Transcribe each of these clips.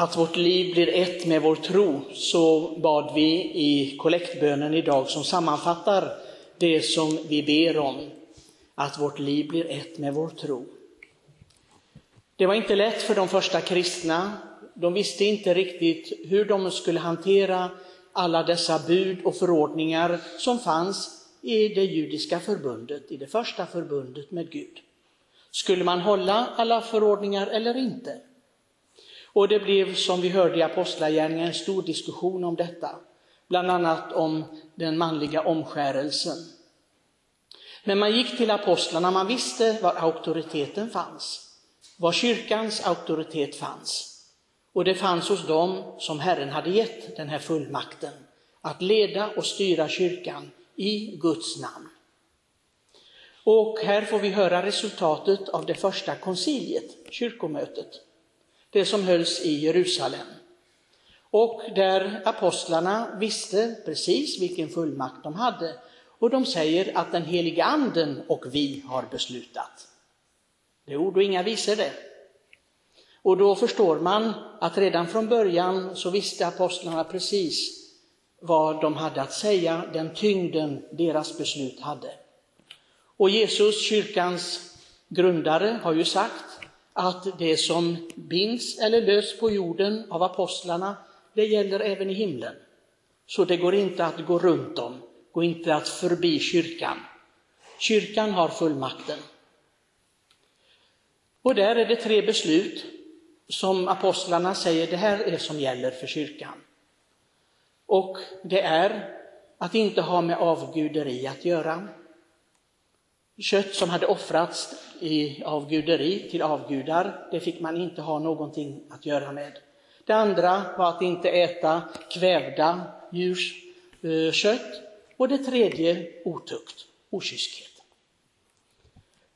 att vårt liv blir ett med vår tro, så bad vi i kollektbönen idag som sammanfattar det som vi ber om, att vårt liv blir ett med vår tro. Det var inte lätt för de första kristna. De visste inte riktigt hur de skulle hantera alla dessa bud och förordningar som fanns i det judiska förbundet, i det första förbundet med Gud. Skulle man hålla alla förordningar eller inte? Och det blev, som vi hörde i Apostlagärningarna, en stor diskussion om detta, bland annat om den manliga omskärelsen. Men man gick till apostlarna, man visste var auktoriteten fanns, var kyrkans auktoritet fanns. Och det fanns hos dem som Herren hade gett den här fullmakten, att leda och styra kyrkan i Guds namn. Och här får vi höra resultatet av det första konciliet, kyrkomötet, det som hölls i Jerusalem. Och där apostlarna visste precis vilken fullmakt de hade. Och de säger att den heliga anden och vi har beslutat. Det är ord och inga visor det. Och då förstår man att redan från början så visste apostlarna precis vad de hade att säga, den tyngden deras beslut hade. Och Jesus, kyrkans grundare, har ju sagt att det som binds eller lös på jorden av apostlarna, det gäller även i himlen. Så det går inte att gå runt dem, går inte att förbi kyrkan. Kyrkan har fullmakten. Och där är det tre beslut som apostlarna säger, det här är som gäller för kyrkan. Och det är att inte ha med avguderi att göra. Kött som hade offrats i avguderi till avgudar, det fick man inte ha någonting att göra med. Det andra var att inte äta kvävda djurs eh, kött. Och det tredje otukt, okyskhet.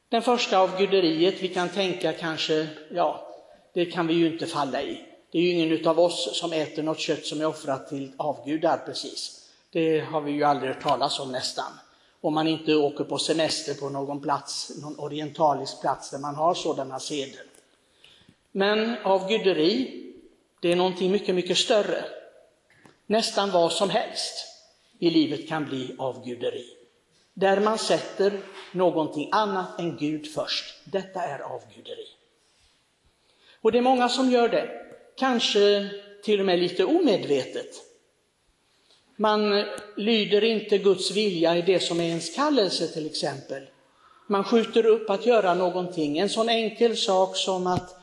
Den första avguderiet, vi kan tänka kanske, ja, det kan vi ju inte falla i. Det är ju ingen av oss som äter något kött som är offrat till avgudar precis. Det har vi ju aldrig hört talas om nästan. Om man inte åker på semester på någon plats, någon orientalisk plats där man har sådana seder. Men avguderi, det är någonting mycket, mycket större. Nästan vad som helst i livet kan bli avguderi. Där man sätter någonting annat än Gud först. Detta är avguderi. Och det är många som gör det, kanske till och med lite omedvetet. Man lyder inte Guds vilja i det som är ens kallelse till exempel. Man skjuter upp att göra någonting, en sån enkel sak som att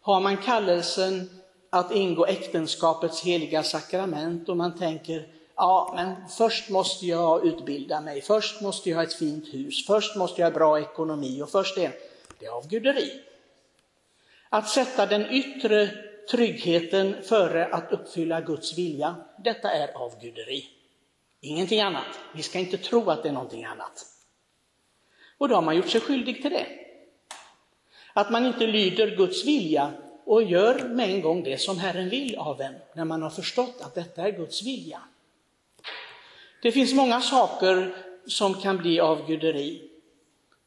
har man kallelsen att ingå äktenskapets heliga sakrament och man tänker ja, men först måste jag utbilda mig, först måste jag ha ett fint hus, först måste jag ha bra ekonomi och först det. Det är avguderi. Att sätta den yttre tryggheten före att uppfylla Guds vilja, detta är avguderi. Ingenting annat. Vi ska inte tro att det är någonting annat. Och då har man gjort sig skyldig till det. Att man inte lyder Guds vilja och gör med en gång det som Herren vill av en, när man har förstått att detta är Guds vilja. Det finns många saker som kan bli avguderi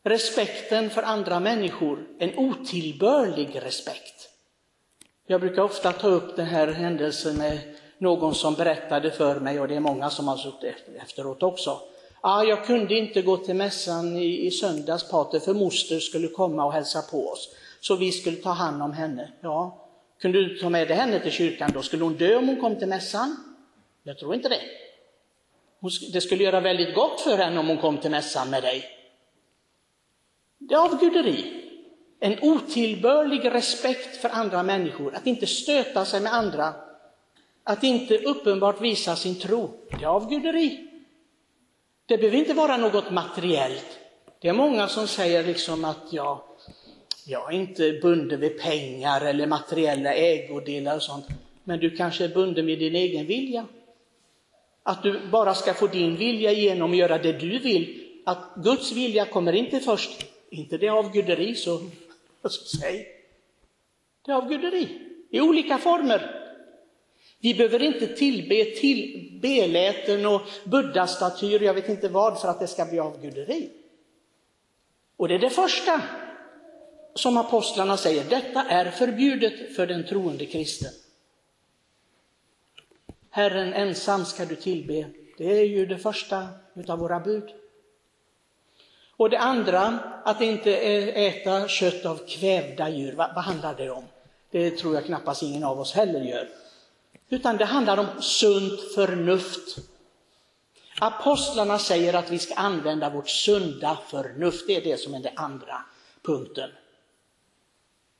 respekten för andra människor, en otillbörlig respekt. Jag brukar ofta ta upp den här händelsen med någon som berättade för mig, och det är många som har suttit efteråt också. Ah, jag kunde inte gå till mässan i, i söndags, pater, för moster skulle komma och hälsa på oss. Så vi skulle ta hand om henne. Ja, kunde du ta med dig henne till kyrkan då? Skulle hon dö om hon kom till mässan? Jag tror inte det. Det skulle göra väldigt gott för henne om hon kom till mässan med dig. Det är avguderi. En otillbörlig respekt för andra människor, att inte stöta sig med andra, att inte uppenbart visa sin tro. Det är avguderi. Det behöver inte vara något materiellt. Det är många som säger liksom att ja, jag är inte bunden vid pengar eller materiella ägodelar och sånt. Men du kanske är bunden vid din egen vilja. Att du bara ska få din vilja igenom och göra det du vill. Att Guds vilja kommer inte först inte det avguderi, så, Alltså, säg. Det är avguderi i olika former. Vi behöver inte tillbe till beläten och buddhastatyer, jag vet inte vad, för att det ska bli avguderi. Och det är det första som apostlarna säger, detta är förbjudet för den troende kristen. Herren ensam ska du tillbe. Det är ju det första utav våra bud. Och det andra, att inte äta kött av kvävda djur. Vad, vad handlar det om? Det tror jag knappast ingen av oss heller gör. Utan det handlar om sunt förnuft. Apostlarna säger att vi ska använda vårt sunda förnuft. Det är det som är den andra punkten.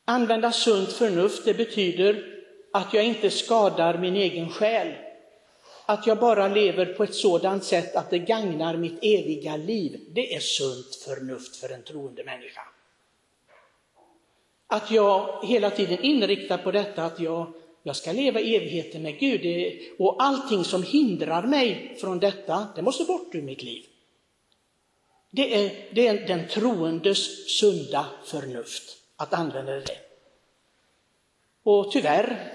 Använda sunt förnuft, det betyder att jag inte skadar min egen själ. Att jag bara lever på ett sådant sätt att det gagnar mitt eviga liv. Det är sunt förnuft för en troende människa. Att jag hela tiden inriktar på detta att jag, jag ska leva evigheten med Gud och allting som hindrar mig från detta, det måste bort ur mitt liv. Det är, det är den troendes sunda förnuft att använda det. Och tyvärr,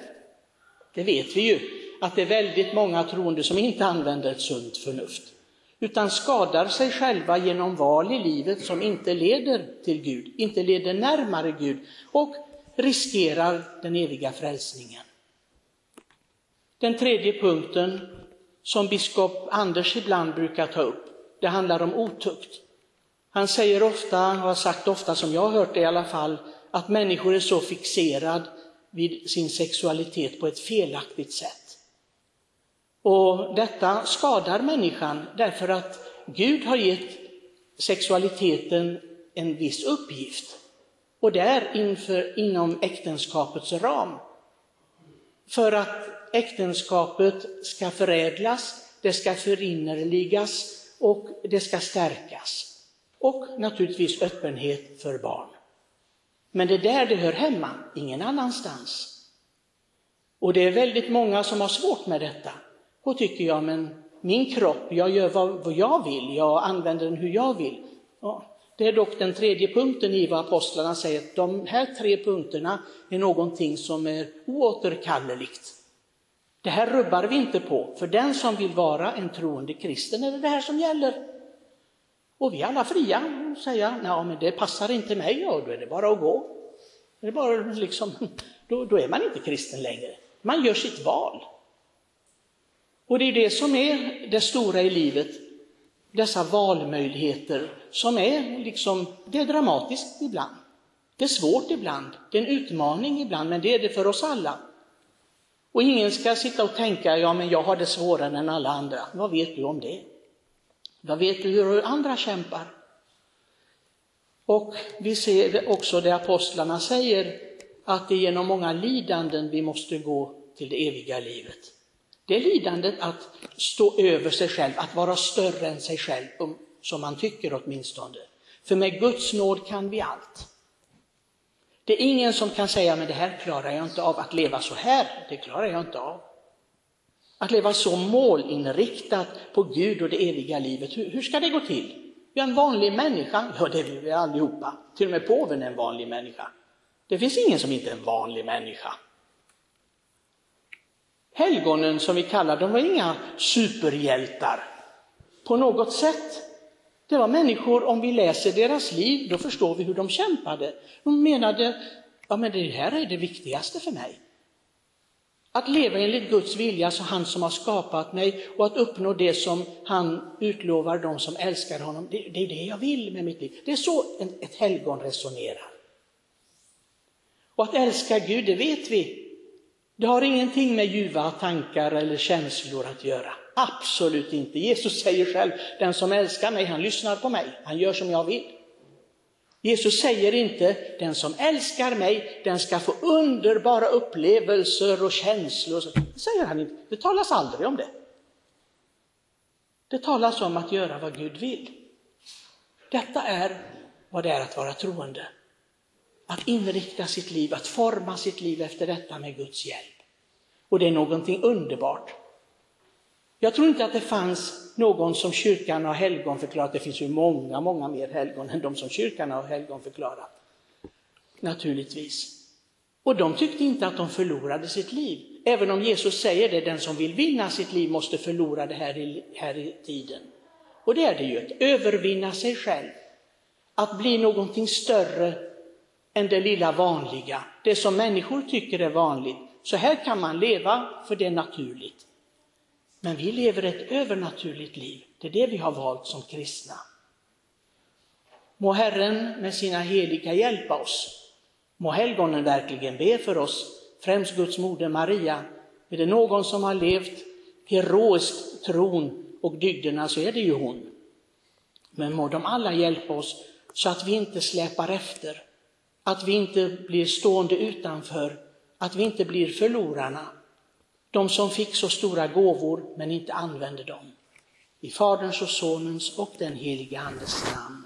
det vet vi ju, att det är väldigt många troende som inte använder ett sunt förnuft, utan skadar sig själva genom val i livet som inte leder till Gud, inte leder närmare Gud och riskerar den eviga frälsningen. Den tredje punkten som biskop Anders ibland brukar ta upp, det handlar om otukt. Han säger ofta, och har sagt ofta som jag har hört det i alla fall, att människor är så fixerad vid sin sexualitet på ett felaktigt sätt. Och detta skadar människan därför att Gud har gett sexualiteten en viss uppgift. Och det är inför, inom äktenskapets ram. För att äktenskapet ska förädlas, det ska förinnerligas och det ska stärkas. Och naturligtvis öppenhet för barn. Men det är där det hör hemma, ingen annanstans. Och det är väldigt många som har svårt med detta. Och tycker jag, men min kropp, jag gör vad, jag vill, jag använder den hur jag vill. Ja, det är dock den tredje punkten i vad apostlarna säger, att de här tre punkterna är någonting som är oåterkalleligt. Det här rubbar vi inte på, för den som vill vara en troende kristen är det det här som gäller. Och vi är alla fria att säga, nej men det passar inte mig, och då är det bara att gå. Det är bara liksom, då, då är man inte kristen längre. Man gör sitt val. Och det är det som är det stora i livet, dessa valmöjligheter som är liksom, det är dramatiskt ibland. Det är svårt ibland, det är en utmaning ibland, men det är det för oss alla. Och ingen ska sitta och tänka, ja men jag har det svårare än alla andra. Vad vet du om det? Vad vet du hur andra kämpar? Och vi ser också det apostlarna säger, att det är genom många lidanden vi måste gå till det eviga livet. Det är lidandet att stå över sig själv, att vara större än sig själv, um, som man tycker åtminstone. För med Guds nåd kan vi allt. Det är ingen som kan säga, men det här klarar jag inte av, att leva så här, det klarar jag inte av. Att leva så målinriktat på Gud och det eviga livet, hur, hur ska det gå till? Vi är en vanlig människa, ja det är vi allihopa, till och med påven är en vanlig människa. Det finns ingen som inte är en vanlig människa. Helgonen som vi kallar dem var inga superhjältar på något sätt. Det var människor, om vi läser deras liv, då förstår vi hur de kämpade. De menade, ja men det här är det viktigaste för mig. Att leva enligt Guds vilja, så han som har skapat mig, och att uppnå det som han utlovar de som älskar honom. Det, det är det jag vill med mitt liv. Det är så ett helgon resonerar. Och att älska Gud, det vet vi. Det har ingenting med ljuva tankar eller känslor att göra. Absolut inte. Jesus säger själv, den som älskar mig, han lyssnar på mig. Han gör som jag vill. Jesus säger inte, den som älskar mig, den ska få underbara upplevelser och känslor. Det säger han inte. Det talas aldrig om det. Det talas om att göra vad Gud vill. Detta är vad det är att vara troende. Att inrikta sitt liv, att forma sitt liv efter detta med Guds hjälp. Och det är någonting underbart. Jag tror inte att det fanns någon som kyrkan har helgonförklarat. Det finns ju många, många mer helgon än de som kyrkan har helgonförklarat. Naturligtvis. Och de tyckte inte att de förlorade sitt liv. Även om Jesus säger det, den som vill vinna sitt liv måste förlora det här i, här i tiden. Och det är det ju, att övervinna sig själv. Att bli någonting större än det lilla vanliga, det som människor tycker är vanligt. Så här kan man leva, för det är naturligt. Men vi lever ett övernaturligt liv. Det är det vi har valt som kristna. Må Herren med sina heliga hjälpa oss. Må helgonen verkligen be för oss, främst Guds moder Maria. Är det någon som har levt heroiskt tron och dygderna så är det ju hon. Men må de alla hjälpa oss så att vi inte släpar efter, att vi inte blir stående utanför, att vi inte blir förlorarna. De som fick så stora gåvor men inte använde dem. I Faderns och Sonens och den helige Andes namn.